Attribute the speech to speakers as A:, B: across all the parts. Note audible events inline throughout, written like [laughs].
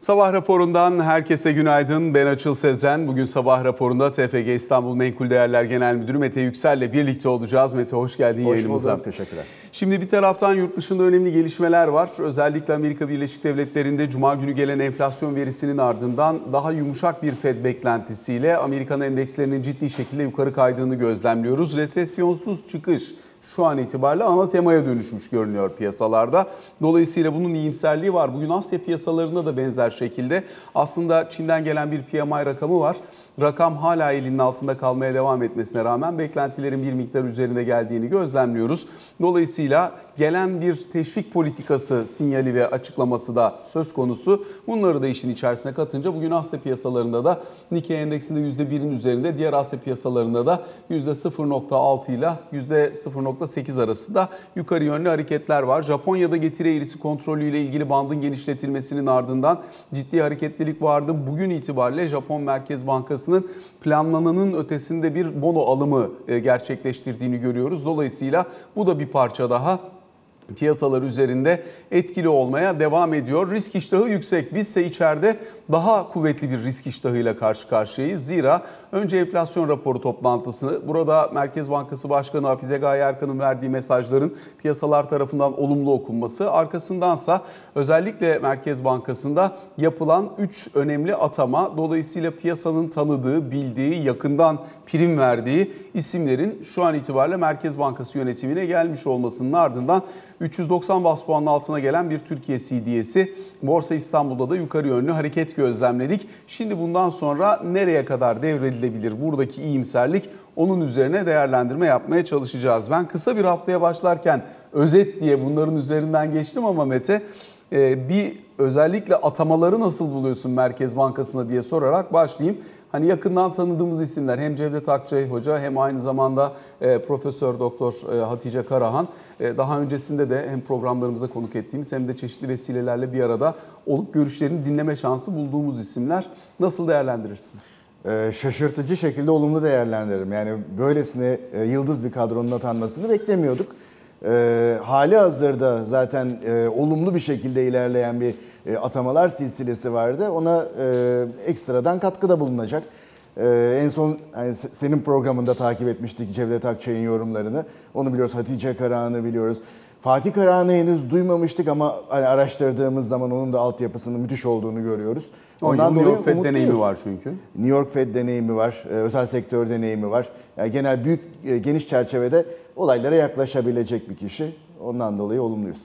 A: Sabah raporundan herkese günaydın. Ben Açıl Sezen. Bugün sabah raporunda TFG İstanbul Menkul Değerler Genel Müdürü Mete Yüksel'le birlikte olacağız. Mete hoş geldin
B: hoş
A: yayınımıza.
B: Bulduk, teşekkürler.
A: Şimdi bir taraftan yurt dışında önemli gelişmeler var. Özellikle Amerika Birleşik Devletleri'nde Cuma günü gelen enflasyon verisinin ardından daha yumuşak bir Fed beklentisiyle Amerikan endekslerinin ciddi şekilde yukarı kaydığını gözlemliyoruz. Resesyonsuz çıkış şu an itibariyle ana temaya dönüşmüş görünüyor piyasalarda. Dolayısıyla bunun iyimserliği var. Bugün Asya piyasalarında da benzer şekilde aslında Çin'den gelen bir PMI rakamı var. Rakam hala elinin altında kalmaya devam etmesine rağmen beklentilerin bir miktar üzerinde geldiğini gözlemliyoruz. Dolayısıyla gelen bir teşvik politikası sinyali ve açıklaması da söz konusu. Bunları da işin içerisine katınca bugün Asya piyasalarında da Nikkei endeksinde %1'in üzerinde, diğer Asya piyasalarında da %0.6 ile %0.8 arasında yukarı yönlü hareketler var. Japonya'da getiri eğrisi kontrolüyle ilgili bandın genişletilmesinin ardından ciddi hareketlilik vardı. Bugün itibariyle Japon Merkez Bankası'nın planlananın ötesinde bir bono alımı e, gerçekleştirdiğini görüyoruz. Dolayısıyla bu da bir parça daha piyasalar üzerinde etkili olmaya devam ediyor. Risk iştahı yüksek. Bizse içeride daha kuvvetli bir risk iştahıyla karşı karşıyayız. Zira önce enflasyon raporu toplantısı, burada Merkez Bankası Başkanı Hafize Gaye Erkan'ın verdiği mesajların piyasalar tarafından olumlu okunması, arkasındansa özellikle Merkez Bankası'nda yapılan 3 önemli atama, dolayısıyla piyasanın tanıdığı, bildiği, yakından prim verdiği isimlerin şu an itibariyle Merkez Bankası yönetimine gelmiş olmasının ardından 390 bas puanın altına gelen bir Türkiye CDS'i Borsa İstanbul'da da yukarı yönlü hareket gözlemledik. Şimdi bundan sonra nereye kadar devredilebilir buradaki iyimserlik onun üzerine değerlendirme yapmaya çalışacağız. Ben kısa bir haftaya başlarken özet diye bunların üzerinden geçtim ama Mete e, bir özellikle atamaları nasıl buluyorsun Merkez Bankası'na diye sorarak başlayayım. Hani yakından tanıdığımız isimler hem Cevdet Akçay Hoca hem aynı zamanda e, Profesör Doktor e, Hatice Karahan. Daha öncesinde de hem programlarımıza konuk ettiğimiz hem de çeşitli vesilelerle bir arada olup görüşlerini dinleme şansı bulduğumuz isimler. Nasıl değerlendirirsin?
B: Ee, şaşırtıcı şekilde olumlu değerlendiririm. Yani böylesine e, yıldız bir kadronun atanmasını beklemiyorduk. E, hali hazırda zaten e, olumlu bir şekilde ilerleyen bir e, atamalar silsilesi vardı. Ona e, ekstradan katkıda bulunacak. E, en son yani senin programında takip etmiştik Cevdet Akçay'ın yorumlarını. Onu biliyoruz. Hatice Karahan'ı biliyoruz. Fatih Karahan'ı henüz duymamıştık ama hani araştırdığımız zaman onun da altyapısının müthiş olduğunu görüyoruz.
A: Ondan New York Fed deneyimi var çünkü.
B: New York Fed deneyimi var, e, özel sektör deneyimi var. Yani genel büyük e, geniş çerçevede olaylara yaklaşabilecek bir kişi. Ondan dolayı olumluyuz.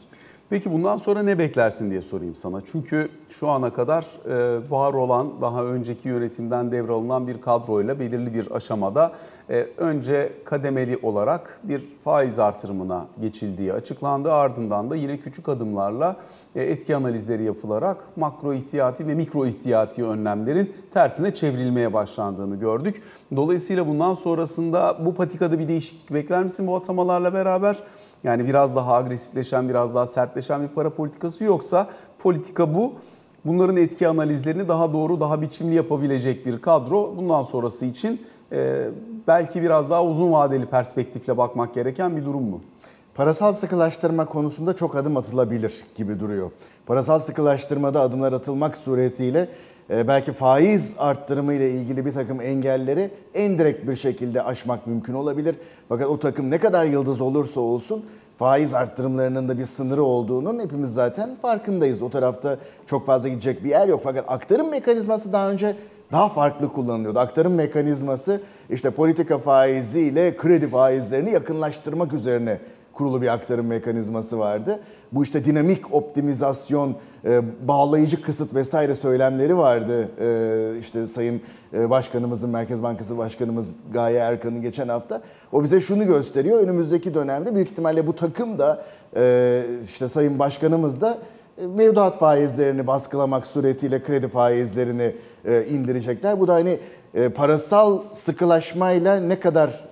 A: Peki bundan sonra ne beklersin diye sorayım sana. Çünkü şu ana kadar e, var olan daha önceki yönetimden devralınan bir kadroyla belirli bir aşamada e, önce kademeli olarak bir faiz artırımına geçildiği açıklandı. Ardından da yine küçük adımlarla e, etki analizleri yapılarak makro ihtiyati ve mikro ihtiyati önlemlerin tersine çevrilmeye başlandığını gördük. Dolayısıyla bundan sonrasında bu patikada bir değişiklik bekler misin bu atamalarla beraber? Yani biraz daha agresifleşen, biraz daha sertleşen bir para politikası yoksa politika bu. Bunların etki analizlerini daha doğru, daha biçimli yapabilecek bir kadro bundan sonrası için e, belki biraz daha uzun vadeli perspektifle bakmak gereken bir durum mu?
B: Parasal sıkılaştırma konusunda çok adım atılabilir gibi duruyor. Parasal sıkılaştırmada adımlar atılmak suretiyle belki faiz arttırımı ile ilgili bir takım engelleri en direkt bir şekilde aşmak mümkün olabilir. Fakat o takım ne kadar yıldız olursa olsun faiz arttırımlarının da bir sınırı olduğunun hepimiz zaten farkındayız. O tarafta çok fazla gidecek bir yer yok. Fakat aktarım mekanizması daha önce daha farklı kullanılıyordu. Aktarım mekanizması işte politika faizi ile kredi faizlerini yakınlaştırmak üzerine kurulu bir aktarım mekanizması vardı. Bu işte dinamik optimizasyon, e, bağlayıcı kısıt vesaire söylemleri vardı. E, işte Sayın e, Başkanımızın, Merkez Bankası Başkanımız Gaye Erkan'ın geçen hafta. O bize şunu gösteriyor. Önümüzdeki dönemde büyük ihtimalle bu takım da işte Sayın Başkanımız da mevduat faizlerini baskılamak suretiyle kredi faizlerini indirecekler. Bu da hani parasal sıkılaşmayla ne kadar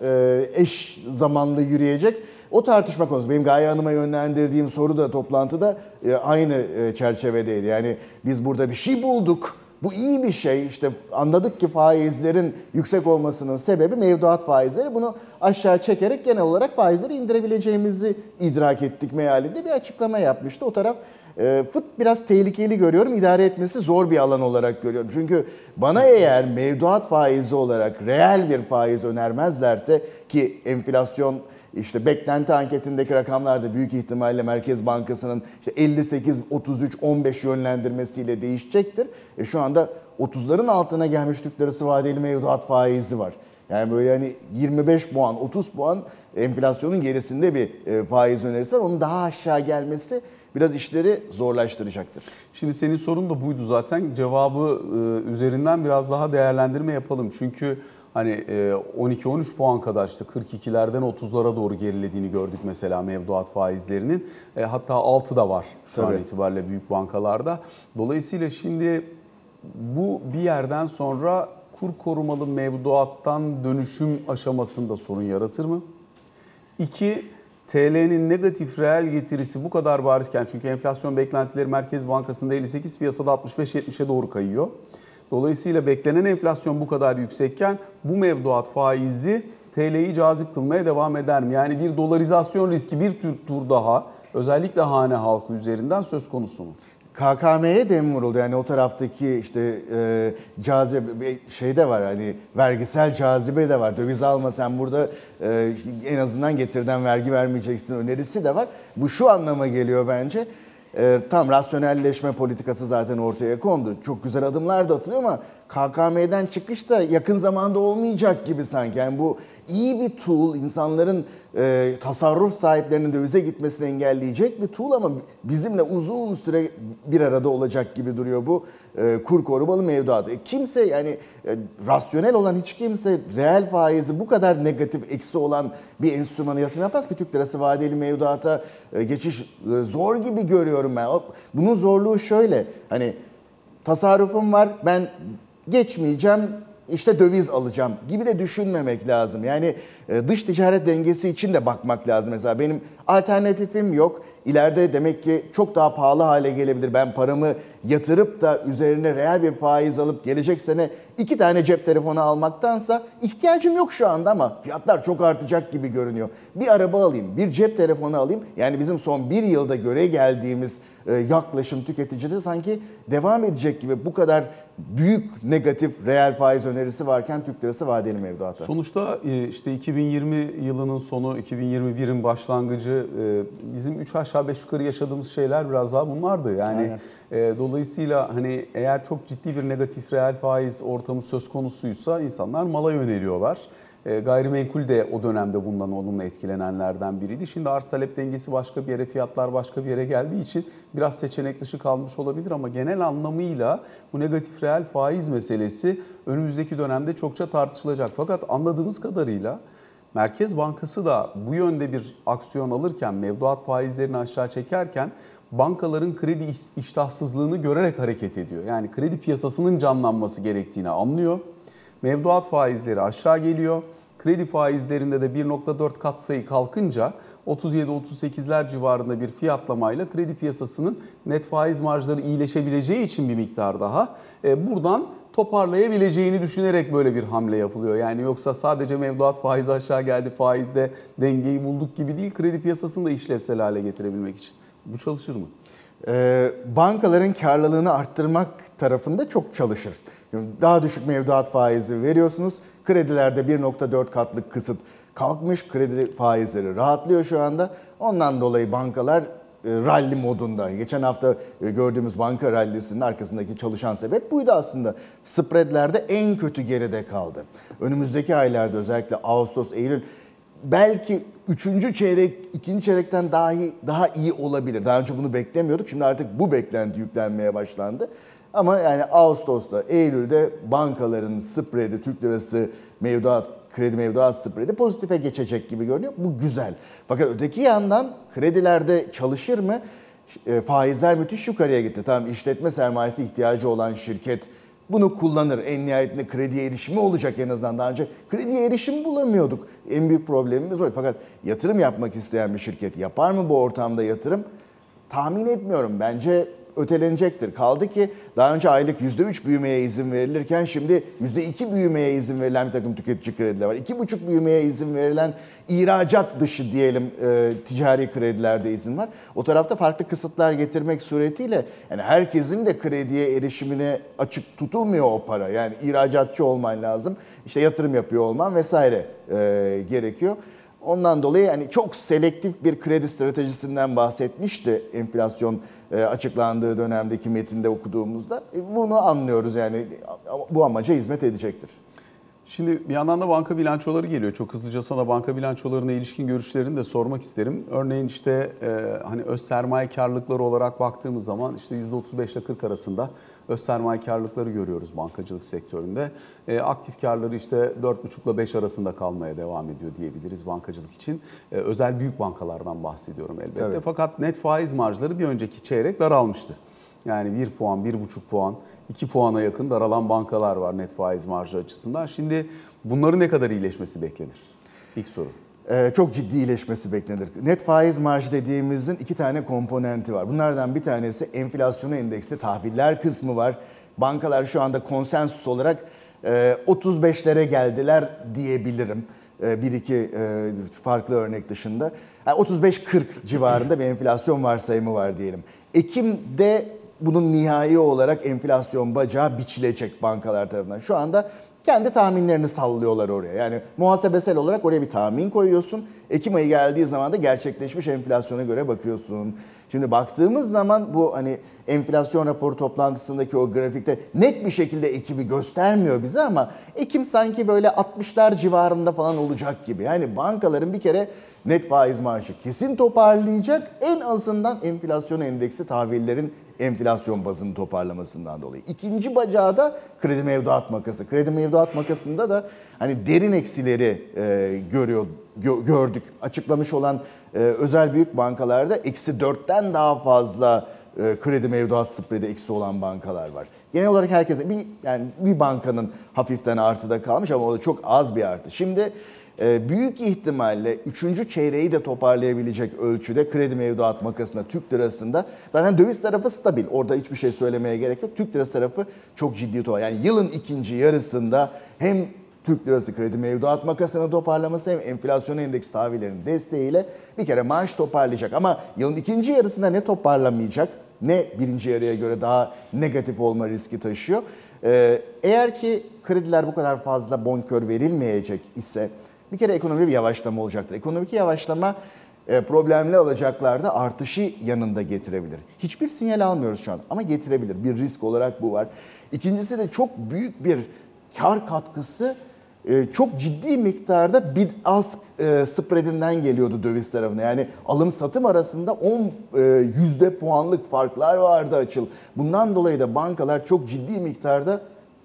B: eş zamanlı yürüyecek o tartışma konusu. Benim Gaye Hanım'a yönlendirdiğim soru da toplantıda e, aynı e, çerçevedeydi. Yani biz burada bir şey bulduk Bu iyi bir şey. İşte anladık ki faizlerin yüksek olmasının sebebi mevduat faizleri. Bunu aşağı çekerek genel olarak faizleri indirebileceğimizi idrak ettik mealinde bir açıklama yapmıştı. O taraf e, fıt biraz tehlikeli görüyorum. İdare etmesi zor bir alan olarak görüyorum. Çünkü bana eğer mevduat faizi olarak reel bir faiz önermezlerse ki enflasyon işte beklenti anketindeki rakamlar da büyük ihtimalle Merkez Bankası'nın işte 58 33 15 yönlendirmesiyle değişecektir. E şu anda 30'ların altına gelmiş Türk lirası vadeli mevduat faizi var. Yani böyle hani 25 puan, 30 puan enflasyonun gerisinde bir e, faiz önerisi var. Onun daha aşağı gelmesi biraz işleri zorlaştıracaktır.
A: Şimdi senin sorun da buydu zaten. Cevabı e, üzerinden biraz daha değerlendirme yapalım. Çünkü hani e, 12-13 puan kadar işte 42'lerden 30'lara doğru gerilediğini gördük mesela mevduat faizlerinin. E, hatta 6 da var şu an
B: Tabii.
A: itibariyle büyük bankalarda. Dolayısıyla şimdi bu bir yerden sonra kur korumalı mevduattan dönüşüm aşamasında sorun yaratır mı? İki, TL'nin negatif reel getirisi bu kadar barizken çünkü enflasyon beklentileri Merkez Bankası'nda 58 piyasada 65-70'e doğru kayıyor. Dolayısıyla beklenen enflasyon bu kadar yüksekken bu mevduat faizi TL'yi cazip kılmaya devam eder mi? Yani bir dolarizasyon riski bir tür tur daha özellikle hane halkı üzerinden söz konusu mu?
B: KKM'ye dem vuruldu. Yani o taraftaki işte e, cazibe şey de var hani vergisel cazibe de var. Döviz alma sen burada e, en azından getirden vergi vermeyeceksin önerisi de var. Bu şu anlama geliyor bence. E, tam rasyonelleşme politikası zaten ortaya kondu. Çok güzel adımlar da atılıyor ama KKM'den çıkış da yakın zamanda olmayacak gibi sanki. Yani bu iyi bir tool, insanların e, tasarruf sahiplerinin dövize gitmesini engelleyecek bir tool ama bizimle uzun süre bir arada olacak gibi duruyor bu e, kur korumalı mevduat. E, kimse yani e, rasyonel olan hiç kimse reel faizi bu kadar negatif eksi olan bir enstrümanı yatırım yapmaz ki Türk lirası vadeli mevduata e, geçiş e, zor gibi görüyorum ben. Bunun zorluğu şöyle hani tasarrufum var ben geçmeyeceğim işte döviz alacağım gibi de düşünmemek lazım. Yani e, dış ticaret dengesi için de bakmak lazım. Mesela benim alternatifim yok. İleride demek ki çok daha pahalı hale gelebilir. Ben paramı yatırıp da üzerine reel bir faiz alıp gelecek sene iki tane cep telefonu almaktansa ihtiyacım yok şu anda ama fiyatlar çok artacak gibi görünüyor. Bir araba alayım, bir cep telefonu alayım. Yani bizim son bir yılda göre geldiğimiz yaklaşım tüketicide sanki devam edecek gibi bu kadar büyük negatif reel faiz önerisi varken Türk lirası vadeli mevduata.
A: Sonuçta e, işte 2020 yılının sonu, 2021'in başlangıcı e, bizim 3 aşağı 5 yukarı yaşadığımız şeyler biraz daha bunlardı. Yani e, dolayısıyla hani eğer çok ciddi bir negatif reel faiz ortamı söz konusuysa insanlar mala yöneliyorlar. E, gayrimenkul de o dönemde bundan olumlu etkilenenlerden biriydi. Şimdi arz talep dengesi başka bir yere, fiyatlar başka bir yere geldiği için biraz seçenek dışı kalmış olabilir ama genel anlamıyla bu negatif reel faiz meselesi önümüzdeki dönemde çokça tartışılacak. Fakat anladığımız kadarıyla Merkez Bankası da bu yönde bir aksiyon alırken, mevduat faizlerini aşağı çekerken bankaların kredi iş- iştahsızlığını görerek hareket ediyor. Yani kredi piyasasının canlanması gerektiğini anlıyor. Mevduat faizleri aşağı geliyor. Kredi faizlerinde de 1.4 katsayı kalkınca 37-38'ler civarında bir fiyatlamayla kredi piyasasının net faiz marjları iyileşebileceği için bir miktar daha e, buradan toparlayabileceğini düşünerek böyle bir hamle yapılıyor. Yani yoksa sadece mevduat faizi aşağı geldi, faizde dengeyi bulduk gibi değil. Kredi piyasasını da işlevsel hale getirebilmek için. Bu çalışır mı?
B: Ee, bankaların karlılığını arttırmak tarafında çok çalışır. Daha düşük mevduat faizi veriyorsunuz. Kredilerde 1.4 katlık kısıt kalkmış. Kredi faizleri rahatlıyor şu anda. Ondan dolayı bankalar e, rally modunda. Geçen hafta e, gördüğümüz banka rallisinin arkasındaki çalışan sebep buydu aslında. Spreadlerde en kötü geride kaldı. Önümüzdeki aylarda özellikle Ağustos, Eylül belki üçüncü çeyrek, ikinci çeyrekten dahi daha iyi olabilir. Daha önce bunu beklemiyorduk. Şimdi artık bu beklenti yüklenmeye başlandı. Ama yani Ağustos'ta, Eylül'de bankaların spreadi, Türk lirası mevduat, kredi mevduat spreadi pozitife geçecek gibi görünüyor. Bu güzel. Fakat öteki yandan kredilerde çalışır mı? E, faizler müthiş yukarıya gitti. Tamam işletme sermayesi ihtiyacı olan şirket bunu kullanır. En nihayetinde krediye erişimi olacak en azından. Daha önce krediye erişim bulamıyorduk. En büyük problemimiz oydu. Fakat yatırım yapmak isteyen bir şirket yapar mı bu ortamda yatırım? Tahmin etmiyorum. Bence ötelenecektir. Kaldı ki daha önce aylık %3 büyümeye izin verilirken şimdi %2 büyümeye izin verilen bir takım tüketici krediler var. 2,5 büyümeye izin verilen ihracat dışı diyelim e, ticari kredilerde izin var. O tarafta farklı kısıtlar getirmek suretiyle yani herkesin de krediye erişimine açık tutulmuyor o para. Yani ihracatçı olman lazım, işte yatırım yapıyor olman vesaire e, gerekiyor. Ondan dolayı yani çok selektif bir kredi stratejisinden bahsetmişti enflasyon e, açıklandığı dönemdeki metinde okuduğumuzda. E, bunu anlıyoruz yani bu amaca hizmet edecektir.
A: Şimdi bir yandan da banka bilançoları geliyor. Çok hızlıca sana banka bilançolarına ilişkin görüşlerini de sormak isterim. Örneğin işte e, hani öz sermaye karlılıkları olarak baktığımız zaman işte %35 ile 40 arasında öz sermaye karlılıkları görüyoruz bankacılık sektöründe. E, aktif karları işte 4,5 ile 5 arasında kalmaya devam ediyor diyebiliriz bankacılık için. E, özel büyük bankalardan bahsediyorum elbette.
B: Tabii.
A: Fakat net faiz marjları bir önceki çeyrek daralmıştı. Yani 1 puan, 1,5 puan, 2 puana yakın daralan bankalar var net faiz marjı açısından. Şimdi bunların ne kadar iyileşmesi beklenir? İlk soru.
B: Ee, çok ciddi iyileşmesi beklenir. Net faiz marjı dediğimizin iki tane komponenti var. Bunlardan bir tanesi enflasyona endeksli tahviller kısmı var. Bankalar şu anda konsensus olarak e, 35'lere geldiler diyebilirim. E, bir iki e, farklı örnek dışında. Yani 35-40 civarında bir enflasyon varsayımı var diyelim. Ekim'de bunun nihai olarak enflasyon bacağı biçilecek bankalar tarafından. Şu anda kendi tahminlerini sallıyorlar oraya. Yani muhasebesel olarak oraya bir tahmin koyuyorsun. Ekim ayı geldiği zaman da gerçekleşmiş enflasyona göre bakıyorsun. Şimdi baktığımız zaman bu hani enflasyon raporu toplantısındaki o grafikte net bir şekilde Ekim'i göstermiyor bize ama Ekim sanki böyle 60'lar civarında falan olacak gibi. Yani bankaların bir kere net faiz marjı kesin toparlayacak. En azından enflasyon endeksi tahvillerin enflasyon bazını toparlamasından dolayı. İkinci bacağı da kredi mevduat makası. Kredi mevduat makasında da hani derin eksileri e, görüyor gö- gördük. Açıklamış olan e, özel büyük bankalarda eksi dörtten daha fazla e, kredi mevduat spredi eksi olan bankalar var. Genel olarak herkese bir yani bir bankanın hafiften artıda kalmış ama o da çok az bir artı. Şimdi büyük ihtimalle 3. çeyreği de toparlayabilecek ölçüde kredi mevduat makasında Türk lirasında zaten döviz tarafı stabil. Orada hiçbir şey söylemeye gerek yok. Türk lirası tarafı çok ciddi toparlar. Yani yılın ikinci yarısında hem Türk lirası kredi mevduat makasını toparlaması hem enflasyon endeks tahvillerinin desteğiyle bir kere maaş toparlayacak. Ama yılın ikinci yarısında ne toparlamayacak ne birinci yarıya göre daha negatif olma riski taşıyor. Ee, eğer ki krediler bu kadar fazla bonkör verilmeyecek ise bir kere ekonomide bir yavaşlama olacaktır. Ekonomik yavaşlama e, problemli alacaklarda artışı yanında getirebilir. Hiçbir sinyal almıyoruz şu an ama getirebilir. Bir risk olarak bu var. İkincisi de çok büyük bir kar katkısı e, çok ciddi miktarda bid ask e, spreadinden geliyordu döviz tarafına. Yani alım satım arasında 10 e, yüzde puanlık farklar vardı açıl. Bundan dolayı da bankalar çok ciddi miktarda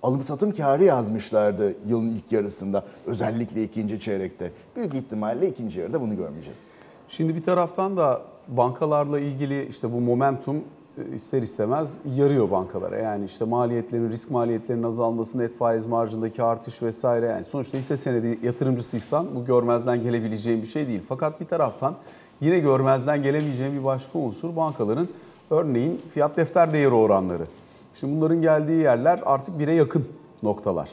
B: alım satım karı yazmışlardı yılın ilk yarısında. Özellikle ikinci çeyrekte. Büyük ihtimalle ikinci yarıda bunu görmeyeceğiz.
A: Şimdi bir taraftan da bankalarla ilgili işte bu momentum e, ister istemez yarıyor bankalara. Yani işte maliyetlerin, risk maliyetlerinin azalması, net faiz marjındaki artış vesaire. Yani sonuçta hisse senedi yatırımcısıysan bu görmezden gelebileceğin bir şey değil. Fakat bir taraftan yine görmezden gelemeyeceğin bir başka unsur bankaların örneğin fiyat defter değeri oranları. Şimdi bunların geldiği yerler artık bire yakın noktalar.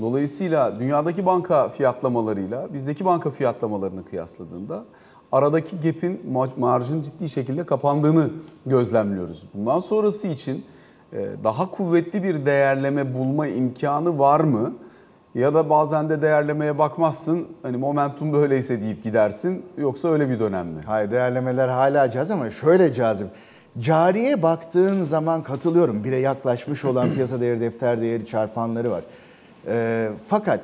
A: Dolayısıyla dünyadaki banka fiyatlamalarıyla bizdeki banka fiyatlamalarını kıyasladığında aradaki gap'in marjın ciddi şekilde kapandığını gözlemliyoruz. Bundan sonrası için e, daha kuvvetli bir değerleme bulma imkanı var mı? Ya da bazen de değerlemeye bakmazsın, hani momentum böyleyse deyip gidersin, yoksa öyle bir dönem mi?
B: Hayır değerlemeler hala cazip ama şöyle cazip. Cariye baktığın zaman katılıyorum. Bire yaklaşmış olan [clears throat] piyasa değeri, defter değeri çarpanları var. E, fakat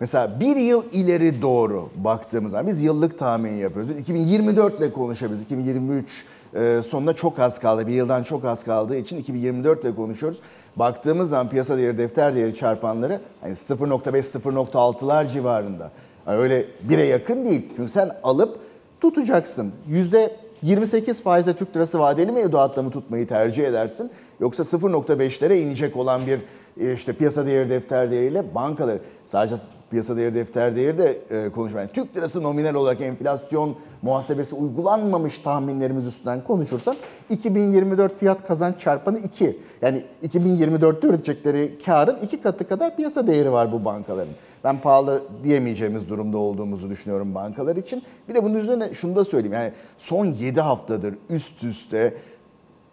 B: mesela bir yıl ileri doğru baktığımız zaman biz yıllık tahmin yapıyoruz. 2024 ile konuşabiliriz. 2023 e, sonunda çok az kaldı. Bir yıldan çok az kaldığı için 2024 ile konuşuyoruz. Baktığımız zaman piyasa değeri, defter değeri çarpanları hani 0.5-0.6'lar civarında. Yani öyle bire yakın değil. Çünkü sen alıp tutacaksın. Yüzde 28 faizle Türk lirası vadeli mevduatta mı tutmayı tercih edersin? Yoksa 0.5'lere inecek olan bir işte piyasa değeri defter değeriyle bankaları sadece piyasa değeri defter değeri de e, konuşmayın. Türk lirası nominal olarak enflasyon muhasebesi uygulanmamış tahminlerimiz üstünden konuşursam 2024 fiyat kazanç çarpanı 2. Yani 2024'te üretecekleri karın iki katı kadar piyasa değeri var bu bankaların. Ben pahalı diyemeyeceğimiz durumda olduğumuzu düşünüyorum bankalar için. Bir de bunun üzerine şunu da söyleyeyim. Yani son 7 haftadır üst üste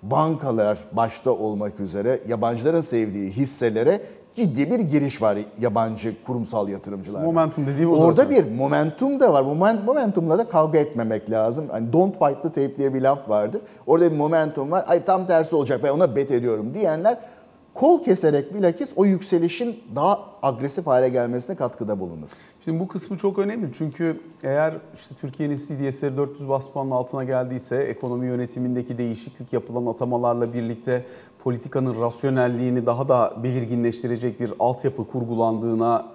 B: bankalar başta olmak üzere yabancıların sevdiği hisselere ciddi bir giriş var yabancı kurumsal yatırımcılar.
A: Momentum dediği o
B: Orada
A: zaten.
B: bir momentum da var. Moment- Momentumla da kavga etmemek lazım. Hani don't fight the tape diye bir laf vardır. Orada bir momentum var. Ay tam tersi olacak ben ona bet ediyorum diyenler kol keserek bilakis o yükselişin daha agresif hale gelmesine katkıda bulunur.
A: Şimdi bu kısmı çok önemli çünkü eğer işte Türkiye'nin CDS'leri 400 bas puanın altına geldiyse ekonomi yönetimindeki değişiklik yapılan atamalarla birlikte politikanın rasyonelliğini daha da belirginleştirecek bir altyapı kurgulandığına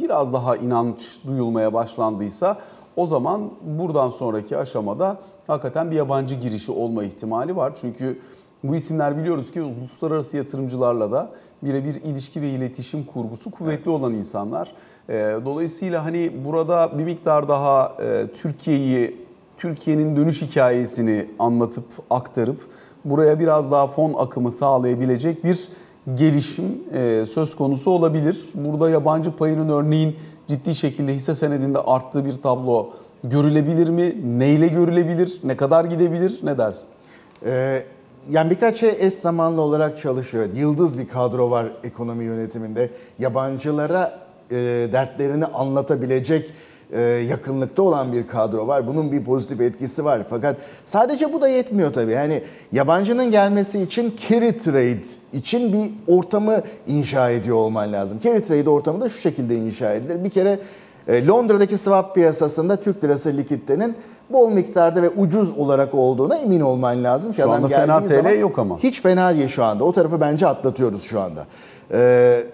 A: biraz daha inanç duyulmaya başlandıysa o zaman buradan sonraki aşamada hakikaten bir yabancı girişi olma ihtimali var. Çünkü bu isimler biliyoruz ki uluslararası yatırımcılarla da birebir ilişki ve iletişim kurgusu kuvvetli olan insanlar. Ee, Dolayısıyla hani burada bir miktar daha e, Türkiye'yi, Türkiye'nin dönüş hikayesini anlatıp aktarıp buraya biraz daha fon akımı sağlayabilecek bir gelişim e, söz konusu olabilir. Burada yabancı payının örneğin ciddi şekilde hisse senedinde arttığı bir tablo görülebilir mi? Neyle görülebilir? Ne kadar gidebilir? Ne dersin?
B: Ee, yani birkaç şey eş zamanlı olarak çalışıyor. Yıldız bir kadro var ekonomi yönetiminde. Yabancılara e, dertlerini anlatabilecek e, yakınlıkta olan bir kadro var. Bunun bir pozitif etkisi var. Fakat sadece bu da yetmiyor tabii. Yani yabancının gelmesi için carry trade için bir ortamı inşa ediyor olman lazım. Carry trade ortamı da şu şekilde inşa edilir. Bir kere e, Londra'daki swap piyasasında Türk lirası likiditenin bol miktarda ve ucuz olarak olduğuna emin olman lazım.
A: Şu anda fena TL
B: zaman
A: yok ama.
B: Hiç fena değil şu anda. O tarafı bence atlatıyoruz şu anda. Ee,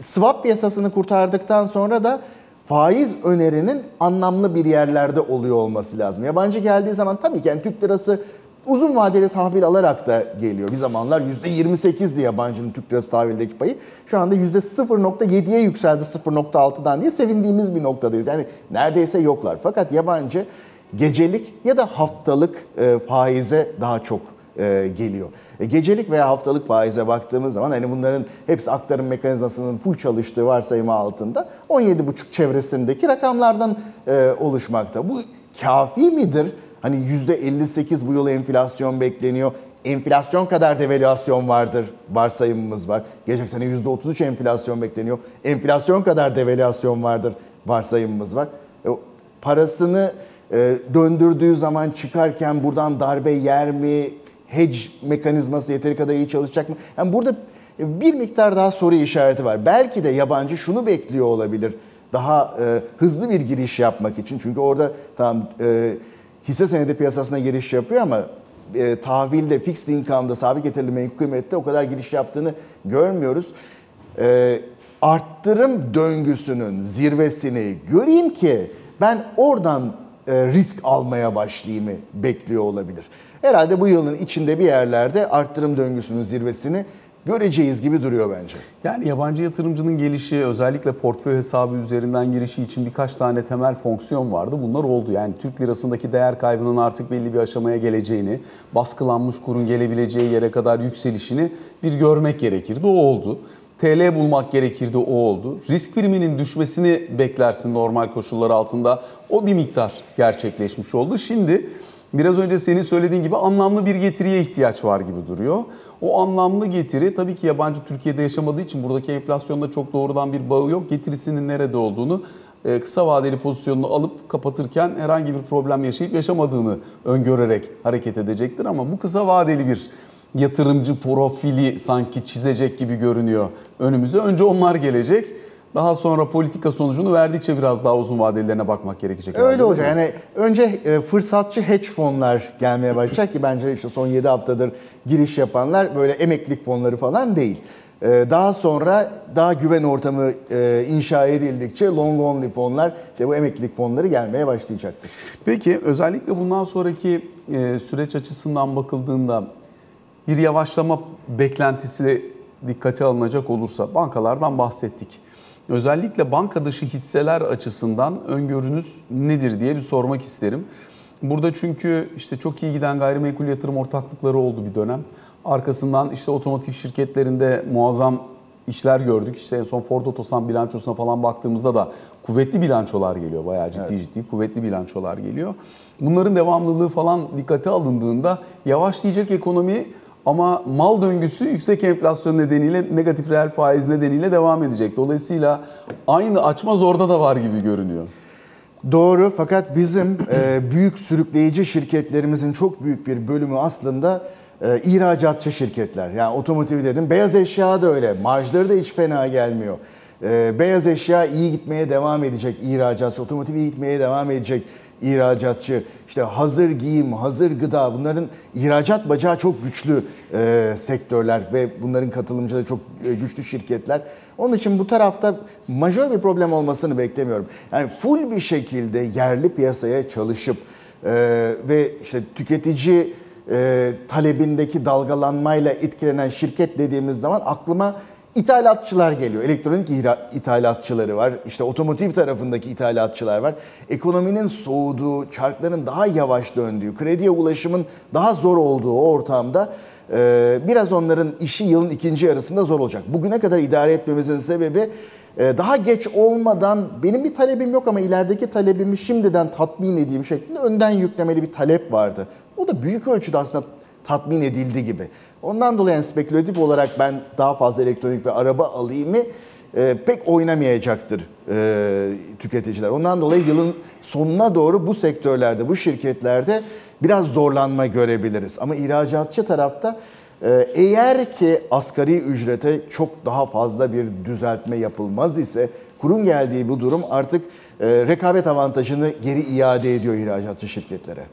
B: swap piyasasını kurtardıktan sonra da faiz önerinin anlamlı bir yerlerde oluyor olması lazım. Yabancı geldiği zaman tabii ki yani Türk lirası uzun vadeli tahvil alarak da geliyor. Bir zamanlar %28'di yabancının Türk lirası tahvildeki payı. Şu anda %0.7'ye yükseldi 0.6'dan diye sevindiğimiz bir noktadayız. Yani neredeyse yoklar. Fakat yabancı gecelik ya da haftalık e, faize daha çok e, geliyor. E, gecelik veya haftalık faize baktığımız zaman hani bunların hepsi aktarım mekanizmasının full çalıştığı varsayımı altında 17,5 çevresindeki rakamlardan oluşmakta. Bu kafi midir? Hani %58 bu yıl enflasyon bekleniyor. Enflasyon kadar devalüasyon vardır varsayımımız var. Gelecek sene %33 enflasyon bekleniyor. Enflasyon kadar devalüasyon vardır varsayımımız var. Parasını e, döndürdüğü zaman çıkarken buradan darbe yer mi? Hedge mekanizması yeteri kadar iyi çalışacak mı? Yani burada bir miktar daha soru işareti var. Belki de yabancı şunu bekliyor olabilir. Daha e, hızlı bir giriş yapmak için. Çünkü orada tam e, hisse senedi piyasasına giriş yapıyor ama e, tahvilde, fixed income'da, sabit getirili menkul kıymette o kadar giriş yaptığını görmüyoruz. E, arttırım döngüsünün zirvesini göreyim ki ben oradan risk almaya başlayayım bekliyor olabilir. Herhalde bu yılın içinde bir yerlerde arttırım döngüsünün zirvesini göreceğiz gibi duruyor bence.
A: Yani yabancı yatırımcının gelişi özellikle portföy hesabı üzerinden girişi için birkaç tane temel fonksiyon vardı. Bunlar oldu. Yani Türk lirasındaki değer kaybının artık belli bir aşamaya geleceğini, baskılanmış kurun gelebileceği yere kadar yükselişini bir görmek gerekirdi. O oldu. TL bulmak gerekirdi o oldu. Risk priminin düşmesini beklersin normal koşullar altında. O bir miktar gerçekleşmiş oldu. Şimdi biraz önce senin söylediğin gibi anlamlı bir getiriye ihtiyaç var gibi duruyor. O anlamlı getiri tabii ki yabancı Türkiye'de yaşamadığı için buradaki enflasyonda çok doğrudan bir bağı yok. Getirisinin nerede olduğunu e, kısa vadeli pozisyonunu alıp kapatırken herhangi bir problem yaşayıp yaşamadığını öngörerek hareket edecektir. Ama bu kısa vadeli bir yatırımcı profili sanki çizecek gibi görünüyor önümüze. Önce onlar gelecek. Daha sonra politika sonucunu verdikçe biraz daha uzun vadelilerine bakmak gerekecek.
B: Öyle olacak. Yani önce e, fırsatçı hedge fonlar gelmeye başlayacak ki bence işte son 7 haftadır giriş yapanlar böyle emeklilik fonları falan değil. E, Daha sonra daha güven ortamı e, inşa edildikçe long only fonlar, işte bu emeklilik fonları gelmeye başlayacaktır.
A: Peki özellikle bundan sonraki süreç açısından bakıldığında bir yavaşlama beklentisi dikkate alınacak olursa bankalardan bahsettik. Özellikle banka dışı hisseler açısından öngörünüz nedir diye bir sormak isterim. Burada çünkü işte çok iyi giden gayrimenkul yatırım ortaklıkları oldu bir dönem. Arkasından işte otomotiv şirketlerinde muazzam işler gördük. İşte en son Ford Otosan bilançosuna falan baktığımızda da kuvvetli bilançolar geliyor. Bayağı ciddi ciddi kuvvetli bilançolar geliyor. Bunların devamlılığı falan dikkate alındığında yavaşlayacak ekonomi ama mal döngüsü yüksek enflasyon nedeniyle negatif reel faiz nedeniyle devam edecek. Dolayısıyla aynı açmaz orada da var gibi görünüyor.
B: Doğru fakat bizim e, büyük sürükleyici şirketlerimizin çok büyük bir bölümü aslında e, ihracatçı şirketler. Yani otomotiv dedim, beyaz eşya da öyle. Marjları da hiç fena gelmiyor. E, beyaz eşya iyi gitmeye devam edecek ihracatçı, otomotiv iyi gitmeye devam edecek ihracatçı. İşte hazır giyim, hazır gıda bunların ihracat bacağı çok güçlü e, sektörler ve bunların katılımcıları çok e, güçlü şirketler. Onun için bu tarafta majör bir problem olmasını beklemiyorum. Yani full bir şekilde yerli piyasaya çalışıp e, ve işte tüketici e, talebindeki dalgalanmayla etkilenen şirket dediğimiz zaman aklıma ithalatçılar geliyor. Elektronik ithalatçıları var. İşte otomotiv tarafındaki ithalatçılar var. Ekonominin soğuduğu, çarkların daha yavaş döndüğü, krediye ulaşımın daha zor olduğu ortamda e, biraz onların işi yılın ikinci yarısında zor olacak. Bugüne kadar idare etmemizin sebebi e, daha geç olmadan benim bir talebim yok ama ilerideki talebimi şimdiden tatmin edeyim şeklinde önden yüklemeli bir talep vardı. O da büyük ölçüde aslında tatmin edildi gibi. Ondan dolayı yani spekülatif olarak ben daha fazla elektronik ve araba alayımı e, pek oynamayacaktır e, tüketiciler. Ondan dolayı yılın sonuna doğru bu sektörlerde, bu şirketlerde biraz zorlanma görebiliriz. Ama ihracatçı tarafta e, eğer ki asgari ücrete çok daha fazla bir düzeltme yapılmaz ise kurun geldiği bu durum artık e, rekabet avantajını geri iade ediyor ihracatçı şirketlere.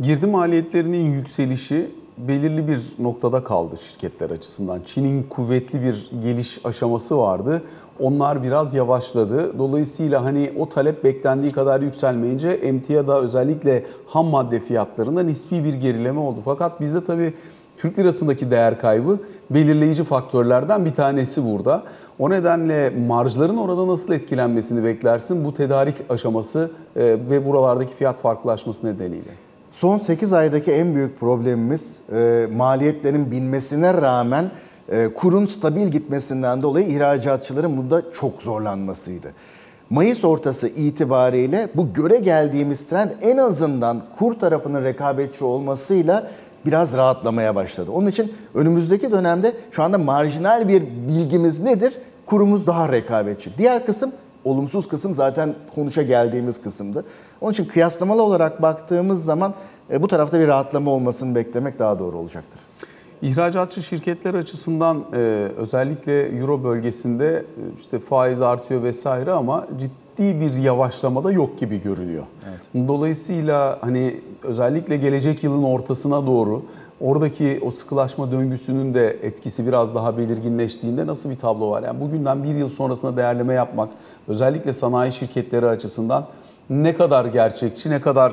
A: Girdi maliyetlerinin yükselişi belirli bir noktada kaldı şirketler açısından. Çin'in kuvvetli bir geliş aşaması vardı. Onlar biraz yavaşladı. Dolayısıyla hani o talep beklendiği kadar yükselmeyince emtiada özellikle ham madde fiyatlarında nispi bir gerileme oldu. Fakat bizde tabii Türk lirasındaki değer kaybı belirleyici faktörlerden bir tanesi burada. O nedenle marjların orada nasıl etkilenmesini beklersin bu tedarik aşaması e, ve buralardaki fiyat farklılaşması nedeniyle.
B: Son 8 aydaki en büyük problemimiz e, maliyetlerin binmesine rağmen e, kurun stabil gitmesinden dolayı ihracatçıların bunda çok zorlanmasıydı. Mayıs ortası itibariyle bu göre geldiğimiz trend en azından kur tarafının rekabetçi olmasıyla biraz rahatlamaya başladı. Onun için önümüzdeki dönemde şu anda marjinal bir bilgimiz nedir? Kurumuz daha rekabetçi. Diğer kısım olumsuz kısım zaten konuşa geldiğimiz kısımdı. Onun için kıyaslamalı olarak baktığımız zaman e, bu tarafta bir rahatlama olmasını beklemek daha doğru olacaktır.
A: İhracatçı şirketler açısından e, özellikle Euro bölgesinde e, işte faiz artıyor vesaire ama ciddi bir yavaşlama da yok gibi görünüyor. Dolayısıyla hani özellikle gelecek yılın ortasına doğru oradaki o sıkılaşma döngüsünün de etkisi biraz daha belirginleştiğinde nasıl bir tablo var? Yani bugünden bir yıl sonrasına değerleme yapmak özellikle sanayi şirketleri açısından ne kadar gerçekçi, ne kadar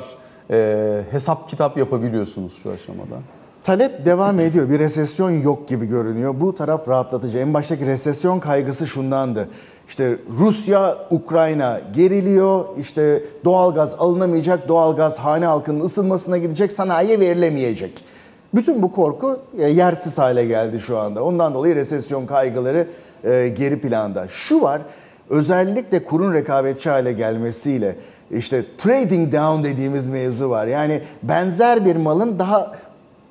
A: e, hesap kitap yapabiliyorsunuz şu aşamada?
B: Talep devam ediyor. Bir resesyon yok gibi görünüyor. Bu taraf rahatlatıcı. En baştaki resesyon kaygısı şundandı. İşte Rusya, Ukrayna geriliyor. İşte doğalgaz alınamayacak. Doğalgaz hane halkının ısınmasına gidecek. Sanayiye verilemeyecek. Bütün bu korku e, yersiz hale geldi şu anda. Ondan dolayı resesyon kaygıları e, geri planda. Şu var. Özellikle kurun rekabetçi hale gelmesiyle işte trading down dediğimiz mevzu var. Yani benzer bir malın daha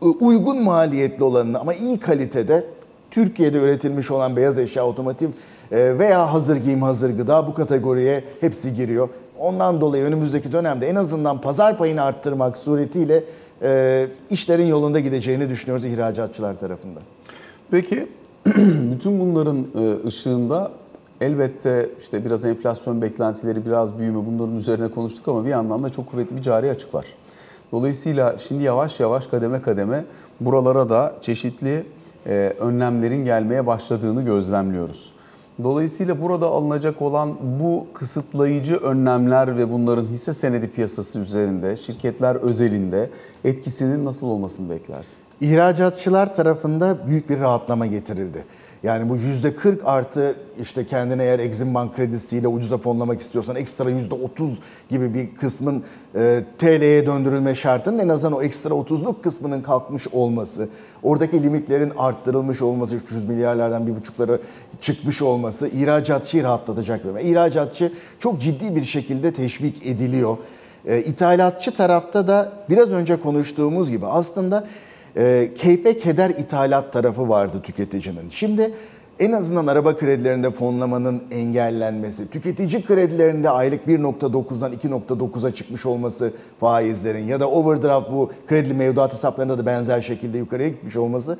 B: uygun maliyetli olanını ama iyi kalitede Türkiye'de üretilmiş olan beyaz eşya, otomotiv e, veya hazır giyim, hazır gıda bu kategoriye hepsi giriyor. Ondan dolayı önümüzdeki dönemde en azından pazar payını arttırmak suretiyle e, işlerin yolunda gideceğini düşünüyoruz ihracatçılar tarafından.
A: Peki [clears throat] bütün bunların e, ışığında elbette işte biraz enflasyon beklentileri, biraz büyüme bunların üzerine konuştuk ama bir yandan da çok kuvvetli bir cari açık var. Dolayısıyla şimdi yavaş yavaş kademe kademe buralara da çeşitli e, önlemlerin gelmeye başladığını gözlemliyoruz. Dolayısıyla burada alınacak olan bu kısıtlayıcı önlemler ve bunların hisse senedi piyasası üzerinde, şirketler özelinde etkisinin nasıl olmasını beklersin?
B: İhracatçılar tarafında büyük bir rahatlama getirildi. Yani bu %40 artı işte kendine eğer Exim Bank kredisiyle ucuza fonlamak istiyorsan ekstra %30 gibi bir kısmın e, TL'ye döndürülme şartının en azından o ekstra 30'luk kısmının kalkmış olması, oradaki limitlerin arttırılmış olması, 300 milyarlardan bir buçuklara çıkmış olması ihracatçıyı rahatlatacak. bir İhracatçı çok ciddi bir şekilde teşvik ediliyor. E, ithalatçı tarafta da biraz önce konuştuğumuz gibi aslında e, keyfe keder ithalat tarafı vardı tüketicinin. Şimdi en azından araba kredilerinde fonlamanın engellenmesi, tüketici kredilerinde aylık 1.9'dan 2.9'a çıkmış olması faizlerin ya da overdraft bu kredi mevduat hesaplarında da benzer şekilde yukarıya gitmiş olması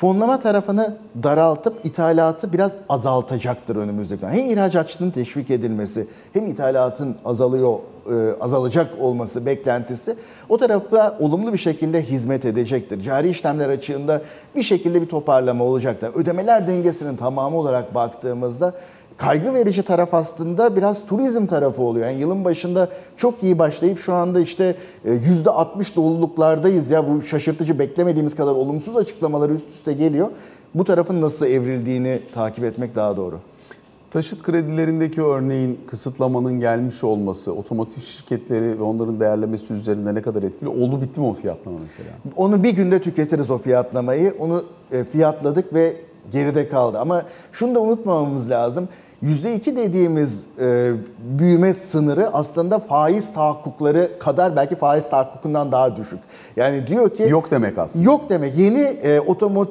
B: fonlama tarafını daraltıp ithalatı biraz azaltacaktır önümüzdeki dönem. Hem ihracatçının teşvik edilmesi hem ithalatın azalıyor e, azalacak olması beklentisi o tarafa olumlu bir şekilde hizmet edecektir. Cari işlemler açığında bir şekilde bir toparlama olacaktır. Ödemeler dengesinin tamamı olarak baktığımızda kaygı verici taraf aslında biraz turizm tarafı oluyor. Yani yılın başında çok iyi başlayıp şu anda işte %60 doluluklardayız ya bu şaşırtıcı beklemediğimiz kadar olumsuz açıklamalar üst üste geliyor. Bu tarafın nasıl evrildiğini takip etmek daha doğru.
A: Taşıt kredilerindeki örneğin kısıtlamanın gelmiş olması, otomotiv şirketleri ve onların değerlemesi üzerinde ne kadar etkili? Oldu bitti mi o fiyatlama mesela?
B: Onu bir günde tüketiriz o fiyatlamayı. Onu fiyatladık ve geride kaldı. Ama şunu da unutmamamız lazım. %2 dediğimiz e, büyüme sınırı aslında faiz tahakkukları kadar belki faiz tahakkukundan daha düşük. Yani diyor ki...
A: Yok demek aslında.
B: Yok demek. Yeni e, otomo,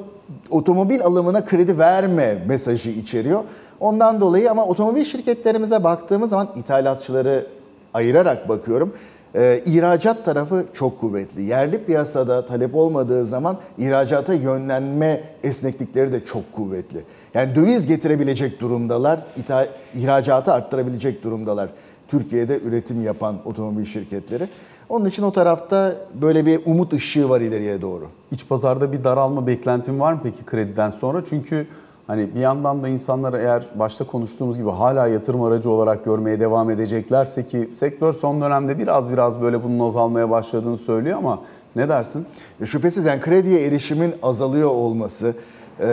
B: otomobil alımına kredi verme mesajı içeriyor. Ondan dolayı ama otomobil şirketlerimize baktığımız zaman ithalatçıları ayırarak bakıyorum. Ee, ihracat tarafı çok kuvvetli. Yerli piyasada talep olmadığı zaman ihracata yönlenme esneklikleri de çok kuvvetli. Yani döviz getirebilecek durumdalar, ithal, ihracatı arttırabilecek durumdalar. Türkiye'de üretim yapan otomobil şirketleri. Onun için o tarafta böyle bir umut ışığı var ileriye doğru.
A: İç pazarda bir daralma beklentin var mı peki krediden sonra? Çünkü Hani bir yandan da insanlar eğer başta konuştuğumuz gibi hala yatırım aracı olarak görmeye devam edeceklerse ki sektör son dönemde biraz biraz böyle bunun azalmaya başladığını söylüyor ama ne dersin?
B: E, şüphesiz yani krediye erişimin azalıyor olması e,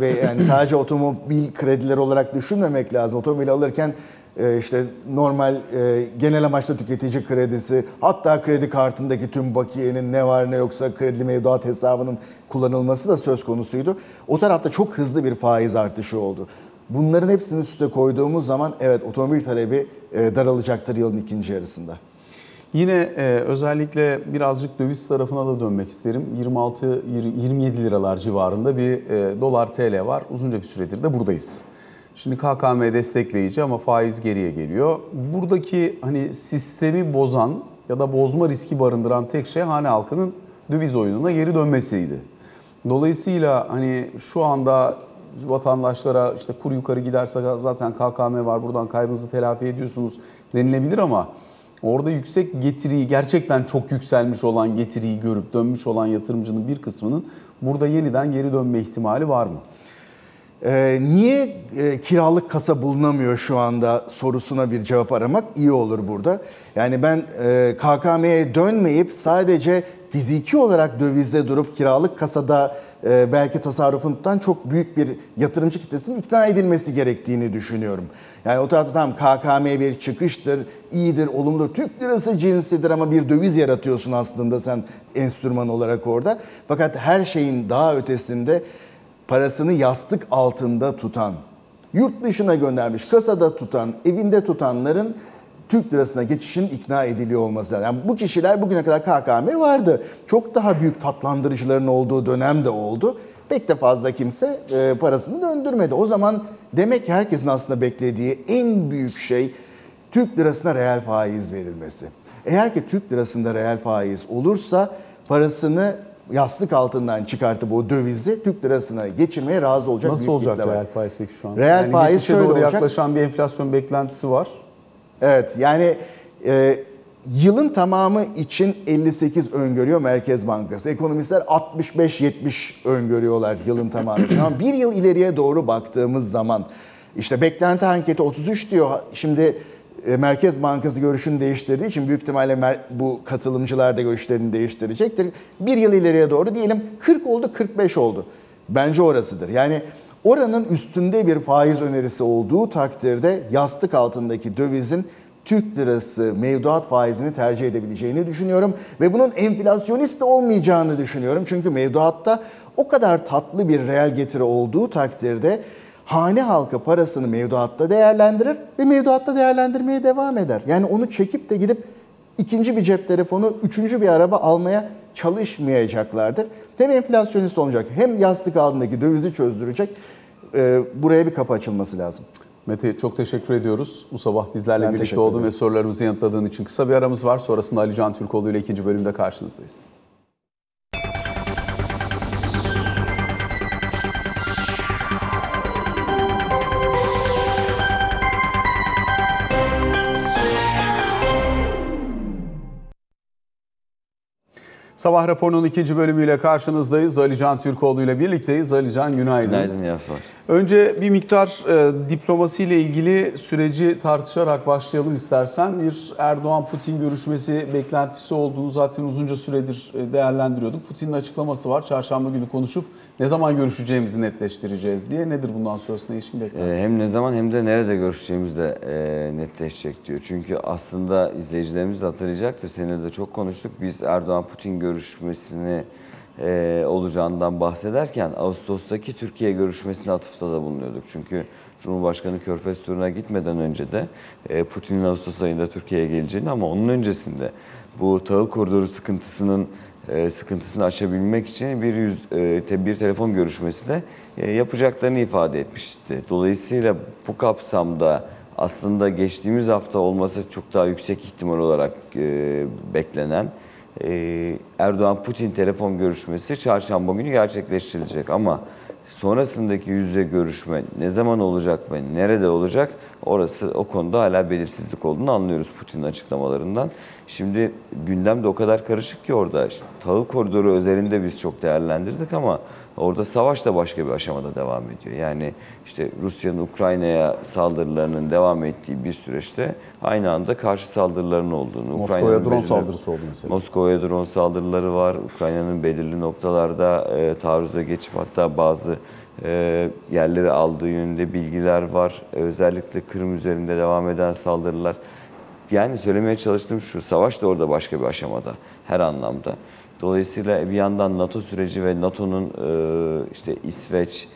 B: ve yani sadece otomobil kredileri olarak düşünmemek lazım. Otomobil alırken e, işte normal e, genel amaçlı tüketici kredisi hatta kredi kartındaki tüm bakiyenin ne var ne yoksa kredi mevduat hesabının kullanılması da söz konusuydu. O tarafta çok hızlı bir faiz artışı oldu. Bunların hepsini üste koyduğumuz zaman evet otomobil talebi e, daralacaktır yılın ikinci yarısında.
A: Yine e, özellikle birazcık döviz tarafına da dönmek isterim. 26-27 liralar civarında bir e, dolar TL var. Uzunca bir süredir de buradayız. Şimdi KKM destekleyici ama faiz geriye geliyor. Buradaki hani sistemi bozan ya da bozma riski barındıran tek şey hane halkının döviz oyununa geri dönmesiydi. Dolayısıyla hani şu anda vatandaşlara işte kur yukarı giderse zaten KKM var buradan kaybınızı telafi ediyorsunuz denilebilir ama orada yüksek getiriyi gerçekten çok yükselmiş olan getiriyi görüp dönmüş olan yatırımcının bir kısmının burada yeniden geri dönme ihtimali var mı?
B: Ee, niye e, kiralık kasa bulunamıyor şu anda sorusuna bir cevap aramak iyi olur burada. Yani ben e, KKM'ye dönmeyip sadece fiziki olarak dövizde durup kiralık kasada e, belki tasarrufunu tutan çok büyük bir yatırımcı kitlesinin ikna edilmesi gerektiğini düşünüyorum. Yani o tarafta tamam KKM bir çıkıştır, iyidir, olumlu. Türk lirası cinsidir ama bir döviz yaratıyorsun aslında sen enstrüman olarak orada. Fakat her şeyin daha ötesinde parasını yastık altında tutan, yurt dışına göndermiş, kasada tutan, evinde tutanların Türk lirasına geçişin ikna ediliyor olması lazım. Yani bu kişiler bugüne kadar KKM vardı. Çok daha büyük tatlandırıcıların olduğu dönem de oldu. Pek de fazla kimse e, parasını döndürmedi. O zaman demek ki herkesin aslında beklediği en büyük şey Türk lirasına reel faiz verilmesi. Eğer ki Türk lirasında reel faiz olursa parasını yastık altından çıkartıp o dövizi Türk lirasına geçirmeye razı olacak
A: Nasıl
B: büyük
A: olacak
B: kitle var.
A: reel faiz peki şu an?
B: Reel
A: yani
B: faiz şöyle
A: doğru
B: olacak.
A: yaklaşan bir enflasyon beklentisi var.
B: Evet yani e, yılın tamamı için 58 öngörüyor Merkez Bankası. Ekonomistler 65-70 öngörüyorlar yılın tamamı için. Ama bir yıl ileriye doğru baktığımız zaman işte beklenti anketi 33 diyor. Şimdi Merkez Bankası görüşünü değiştirdiği için büyük ihtimalle bu katılımcılar da görüşlerini değiştirecektir. Bir yıl ileriye doğru diyelim 40 oldu 45 oldu. Bence orasıdır. Yani Oranın üstünde bir faiz önerisi olduğu takdirde yastık altındaki dövizin Türk lirası mevduat faizini tercih edebileceğini düşünüyorum ve bunun enflasyonist de olmayacağını düşünüyorum. Çünkü mevduatta o kadar tatlı bir reel getiri olduğu takdirde hane halkı parasını mevduatta değerlendirir ve mevduatta değerlendirmeye devam eder. Yani onu çekip de gidip ikinci bir cep telefonu, üçüncü bir araba almaya çalışmayacaklardır. Hem enflasyonist olmayacak hem yastık altındaki dövizi çözdürecek. Ee, buraya bir kapı açılması lazım.
A: Mete çok teşekkür ediyoruz. Bu sabah bizlerle
B: Ben
A: birlikte oldun ve sorularımızı yanıtladığın için kısa bir aramız var. Sonrasında Ali Can Türkoğlu ile ikinci bölümde karşınızdayız. Sabah raporunun ikinci bölümüyle karşınızdayız. Ali Can Türkoğlu ile birlikteyiz. Ali Can günaydın.
C: Günaydın Yasvar.
A: Önce bir miktar e, diplomasi ile ilgili süreci tartışarak başlayalım istersen. Bir Erdoğan-Putin görüşmesi beklentisi olduğunu zaten uzunca süredir e, değerlendiriyorduk. Putin'in açıklaması var. Çarşamba günü konuşup ne zaman görüşeceğimizi netleştireceğiz diye. Nedir bundan sonrasında işin beklentisi?
C: Ee, hem ne zaman hem de nerede görüşeceğimiz de e, netleşecek diyor. Çünkü aslında izleyicilerimiz de hatırlayacaktır. Seninle de çok konuştuk. Biz Erdoğan-Putin görüşmesini e, olacağından bahsederken Ağustos'taki Türkiye görüşmesine atıfta da bulunuyorduk. Çünkü Cumhurbaşkanı Körfez turuna gitmeden önce de e, Putin'in Ağustos ayında Türkiye'ye geleceğini ama onun öncesinde bu tahıl koridoru sıkıntısının e, sıkıntısını aşabilmek için bir yüz e, te- bir telefon görüşmesi de e, yapacaklarını ifade etmişti. Dolayısıyla bu kapsamda aslında geçtiğimiz hafta olması çok daha yüksek ihtimal olarak e, beklenen Erdoğan-Putin telefon görüşmesi çarşamba günü gerçekleştirilecek. Ama sonrasındaki yüz yüze görüşme ne zaman olacak ve nerede olacak? Orası o konuda hala belirsizlik olduğunu anlıyoruz Putin'in açıklamalarından. Şimdi gündem de o kadar karışık ki orada. İşte tahıl koridoru özelinde biz çok değerlendirdik ama orada savaş da başka bir aşamada devam ediyor. Yani işte Rusya'nın Ukrayna'ya saldırılarının devam ettiği bir süreçte aynı anda karşı saldırıların olduğunu,
A: Moskova'ya drone saldırısı oldu mesela.
C: Moskova'ya drone saldırıları var. Ukrayna'nın belirli noktalarda e, taarruza geçip hatta bazı e, yerleri aldığı yönünde bilgiler var. Özellikle Kırım üzerinde devam eden saldırılar. Yani söylemeye çalıştığım şu, savaş da orada başka bir aşamada her anlamda. Dolayısıyla bir yandan NATO süreci ve NATO'nun e, işte İsveç,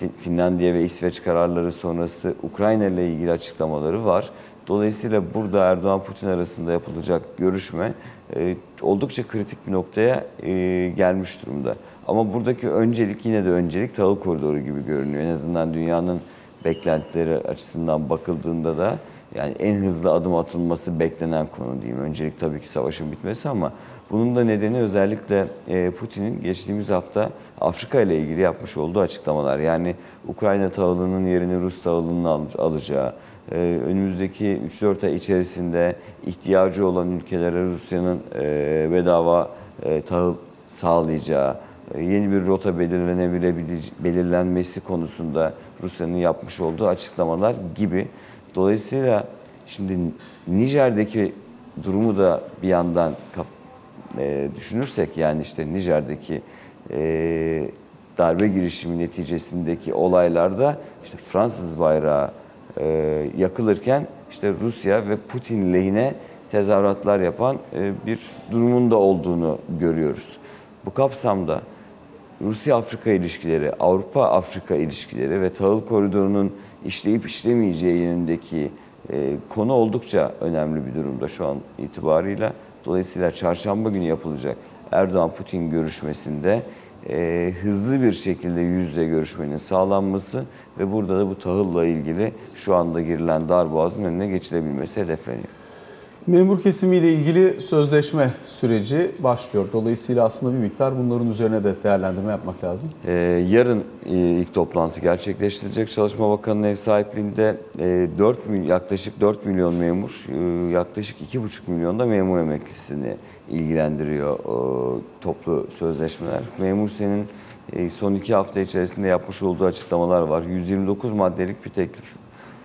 C: Fin- Finlandiya ve İsveç kararları sonrası Ukrayna ile ilgili açıklamaları var. Dolayısıyla burada Erdoğan-Putin arasında yapılacak görüşme e, oldukça kritik bir noktaya e, gelmiş durumda. Ama buradaki öncelik yine de öncelik tahıl koridoru gibi görünüyor. En azından dünyanın beklentileri açısından bakıldığında da yani en hızlı adım atılması beklenen konu diyeyim. Öncelik tabii ki savaşın bitmesi ama bunun da nedeni özellikle e, Putin'in geçtiğimiz hafta Afrika ile ilgili yapmış olduğu açıklamalar. Yani Ukrayna tahılının yerini Rus tahılının al- alacağı, e, önümüzdeki 3-4 ay içerisinde ihtiyacı olan ülkelere Rusya'nın e, bedava tahıl sağlayacağı, yeni bir rota belirlenmesi konusunda Rusya'nın yapmış olduğu açıklamalar gibi. Dolayısıyla şimdi Nijer'deki durumu da bir yandan e, düşünürsek yani işte Nijer'deki e, darbe girişimi neticesindeki olaylarda işte Fransız bayrağı e, yakılırken işte Rusya ve Putin lehine tezahüratlar yapan e, bir durumun da olduğunu görüyoruz. Bu kapsamda Rusya-Afrika ilişkileri, Avrupa-Afrika ilişkileri ve tahıl koridorunun işleyip işlemeyeceği yönündeki e, konu oldukça önemli bir durumda şu an itibarıyla. Dolayısıyla çarşamba günü yapılacak Erdoğan-Putin görüşmesinde e, hızlı bir şekilde yüz yüze görüşmenin sağlanması ve burada da bu tahılla ilgili şu anda girilen darboğazın önüne geçilebilmesi hedefleniyor.
A: Memur kesimiyle ilgili sözleşme süreci başlıyor. Dolayısıyla aslında bir miktar bunların üzerine de değerlendirme yapmak lazım.
C: Ee, yarın e, ilk toplantı gerçekleştirilecek. Çalışma Bakanı'nın ev sahipliğinde e, 4 mil- yaklaşık 4 milyon memur, e, yaklaşık 2,5 milyon da memur emeklisini ilgilendiriyor e, toplu sözleşmeler. Memur senin e, son iki hafta içerisinde yapmış olduğu açıklamalar var. 129 maddelik bir teklif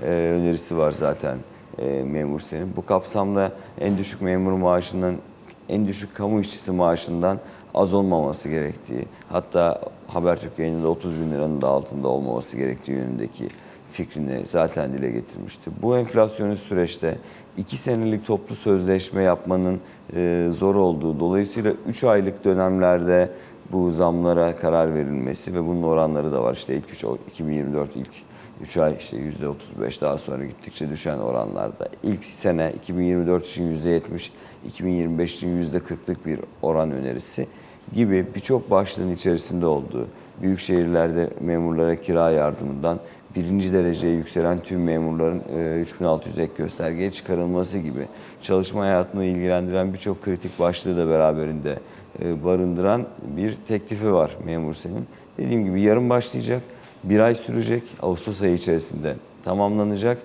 C: e, önerisi var zaten e, memur senin. Bu kapsamda en düşük memur maaşının en düşük kamu işçisi maaşından az olmaması gerektiği, hatta Habertürk yayınında 30 bin liranın da altında olmaması gerektiği yönündeki fikrini zaten dile getirmişti. Bu enflasyonist süreçte iki senelik toplu sözleşme yapmanın e, zor olduğu, dolayısıyla 3 aylık dönemlerde bu zamlara karar verilmesi ve bunun oranları da var. İşte ilk 3, 2024 ilk 3 ay işte %35 daha sonra gittikçe düşen oranlarda. İlk sene 2024 için %70, 2025 için %40'lık bir oran önerisi gibi birçok başlığın içerisinde olduğu, büyük şehirlerde memurlara kira yardımından birinci dereceye yükselen tüm memurların e, 3600 ek göstergeye çıkarılması gibi çalışma hayatını ilgilendiren birçok kritik başlığı da beraberinde e, barındıran bir teklifi var memur senin. Dediğim gibi yarın başlayacak, bir ay sürecek, Ağustos ayı içerisinde tamamlanacak.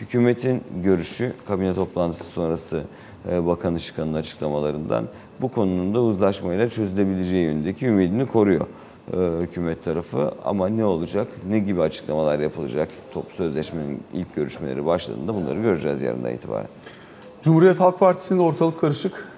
C: Hükümetin görüşü kabine toplantısı sonrası e, Bakan Işıkhan'ın açıklamalarından bu konunun da uzlaşmayla çözülebileceği yönündeki ümidini koruyor e, hükümet tarafı. Ama ne olacak, ne gibi açıklamalar yapılacak toplu sözleşmenin ilk görüşmeleri başladığında bunları göreceğiz yarından itibaren.
A: Cumhuriyet Halk Partisi'nde ortalık karışık.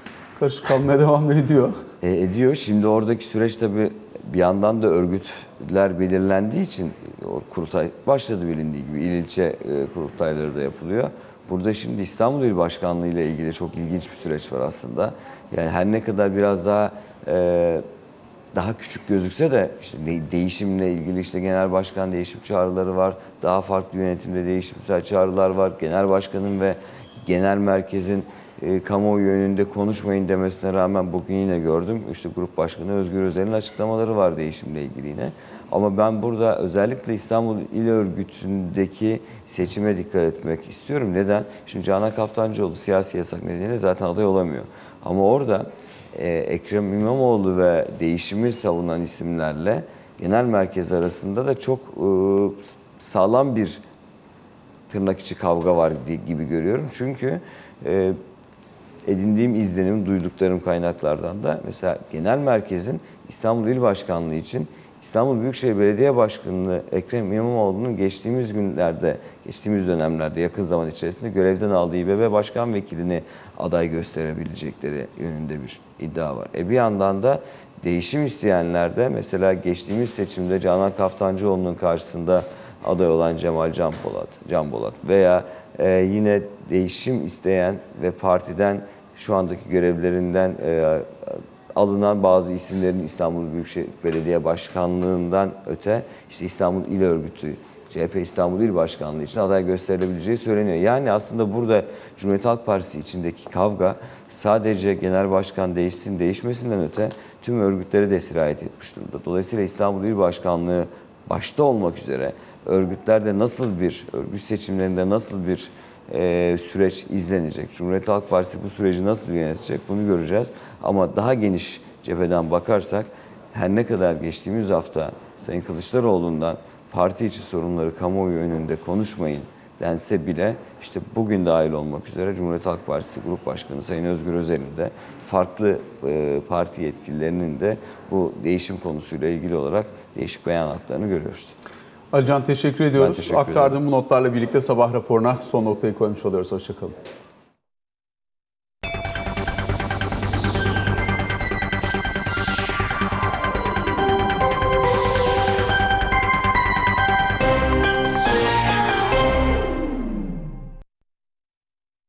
A: Karışık kalmaya [laughs] devam ediyor.
C: E, ediyor. Şimdi oradaki süreç tabii bir yandan da örgütler belirlendiği için o kurultay başladı bilindiği gibi il ilçe e, kurultayları da yapılıyor. Burada şimdi İstanbul İl Başkanlığı ile ilgili çok ilginç bir süreç var aslında. Yani her ne kadar biraz daha e, daha küçük gözükse de işte değişimle ilgili işte genel başkan değişim çağrıları var. Daha farklı yönetimde değişimsel çağrılar var. Genel başkanın ve genel merkezin e, kamuoyu önünde konuşmayın demesine rağmen bugün yine gördüm. İşte grup başkanı Özgür Özel'in açıklamaları var değişimle ilgili yine. Ama ben burada özellikle İstanbul İl Örgütü'ndeki seçime dikkat etmek istiyorum. Neden? Şimdi Canan Kaftancıoğlu siyasi yasak nedeniyle zaten aday olamıyor. Ama orada e, Ekrem İmamoğlu ve değişimi savunan isimlerle genel merkez arasında da çok e, sağlam bir tırnak içi kavga var gibi görüyorum. Çünkü e, edindiğim izlenim, duyduklarım kaynaklardan da mesela genel merkezin İstanbul İl Başkanlığı için İstanbul Büyükşehir Belediye Başkanlığı Ekrem İmamoğlu'nun geçtiğimiz günlerde, geçtiğimiz dönemlerde yakın zaman içerisinde görevden aldığı İBB Başkan Vekilini aday gösterebilecekleri yönünde bir iddia var. E bir yandan da değişim isteyenler de mesela geçtiğimiz seçimde Canan Kaftancıoğlu'nun karşısında aday olan Cemal Can Polat, Can Polat veya e, yine değişim isteyen ve partiden şu andaki görevlerinden e, alınan bazı isimlerin İstanbul Büyükşehir Belediye Başkanlığından öte işte İstanbul İl Örgütü, CHP İstanbul İl Başkanlığı için aday gösterilebileceği söyleniyor. Yani aslında burada Cumhuriyet Halk Partisi içindeki kavga sadece genel başkan değişsin değişmesinden öte tüm örgütlere de sirayet etmiş durumda. Dolayısıyla İstanbul İl Başkanlığı başta olmak üzere örgütlerde nasıl bir, örgüt seçimlerinde nasıl bir e, süreç izlenecek? Cumhuriyet Halk Partisi bu süreci nasıl yönetecek bunu göreceğiz. Ama daha geniş cepheden bakarsak her ne kadar geçtiğimiz hafta Sayın Kılıçdaroğlu'ndan parti içi sorunları kamuoyu önünde konuşmayın dense bile işte bugün dahil olmak üzere Cumhuriyet Halk Partisi Grup Başkanı Sayın Özgür Özel'in de farklı e, parti yetkililerinin de bu değişim konusuyla ilgili olarak değişik beyanatlarını görüyoruz.
A: Alican teşekkür ediyoruz.
C: teşekkür ederim.
A: Aktardığım bu notlarla birlikte sabah raporuna son noktayı koymuş oluyoruz. Hoşçakalın.